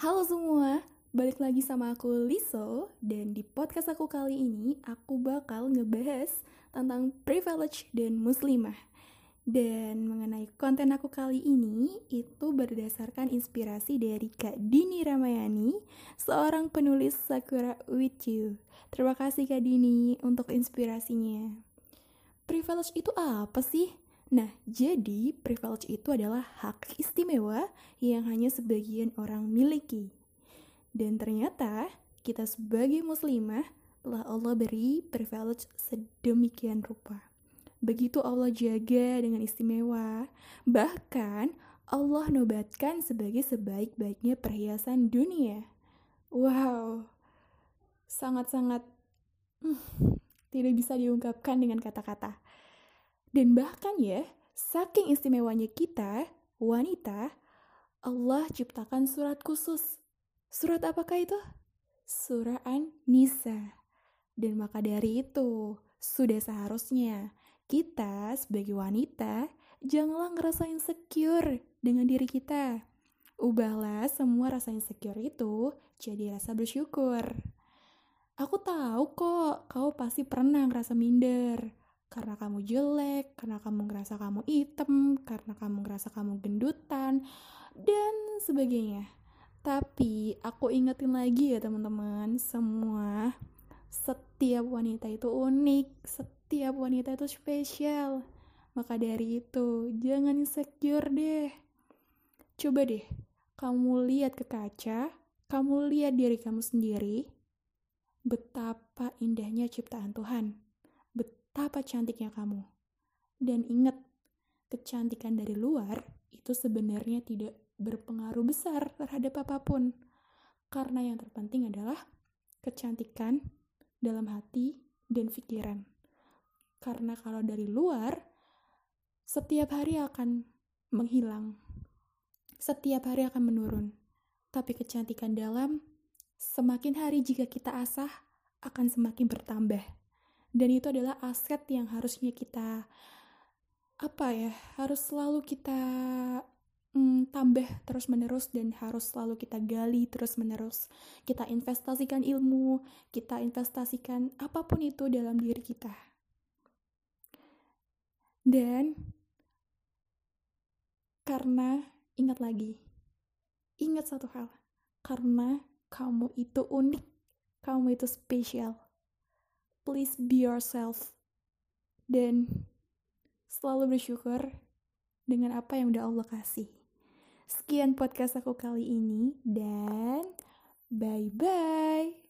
Halo semua, balik lagi sama aku Liso Dan di podcast aku kali ini aku bakal ngebahas tentang privilege dan muslimah. Dan mengenai konten aku kali ini itu berdasarkan inspirasi dari Kak Dini Ramayani Seorang penulis Sakura With You. Terima kasih Kak Dini untuk inspirasinya. Privilege itu apa sih? Nah, jadi privilege itu adalah hak istimewa yang hanya sebagian orang miliki. Dan ternyata kita sebagai muslimah telah Allah beri privilege sedemikian rupa. Begitu Allah jaga dengan istimewa, bahkan Allah nobatkan sebagai sebaik-baiknya perhiasan dunia. Wow, sangat-sangat hmm, tidak bisa diungkapkan dengan kata-kata. Dan bahkan ya, saking istimewanya kita, wanita, Allah ciptakan surat khusus. Surat apakah itu? Surah An-Nisa. Dan maka dari itu, sudah seharusnya kita sebagai wanita janganlah ngerasa insecure dengan diri kita. Ubahlah semua rasa insecure itu jadi rasa bersyukur. Aku tahu kok, kau pasti pernah ngerasa minder karena kamu jelek, karena kamu ngerasa kamu hitam, karena kamu ngerasa kamu gendutan, dan sebagainya. Tapi aku ingetin lagi ya teman-teman, semua setiap wanita itu unik, setiap wanita itu spesial. Maka dari itu, jangan insecure deh. Coba deh, kamu lihat ke kaca, kamu lihat diri kamu sendiri, betapa indahnya ciptaan Tuhan betapa cantiknya kamu. Dan ingat, kecantikan dari luar itu sebenarnya tidak berpengaruh besar terhadap apa pun. Karena yang terpenting adalah kecantikan dalam hati dan pikiran. Karena kalau dari luar, setiap hari akan menghilang. Setiap hari akan menurun. Tapi kecantikan dalam, semakin hari jika kita asah, akan semakin bertambah dan itu adalah aset yang harusnya kita apa ya harus selalu kita mm, tambah terus menerus dan harus selalu kita gali terus menerus kita investasikan ilmu kita investasikan apa pun itu dalam diri kita. Dan karena ingat lagi ingat satu hal karena kamu itu unik kamu itu spesial please be yourself dan selalu bersyukur dengan apa yang udah Allah kasih. Sekian podcast aku kali ini dan bye bye.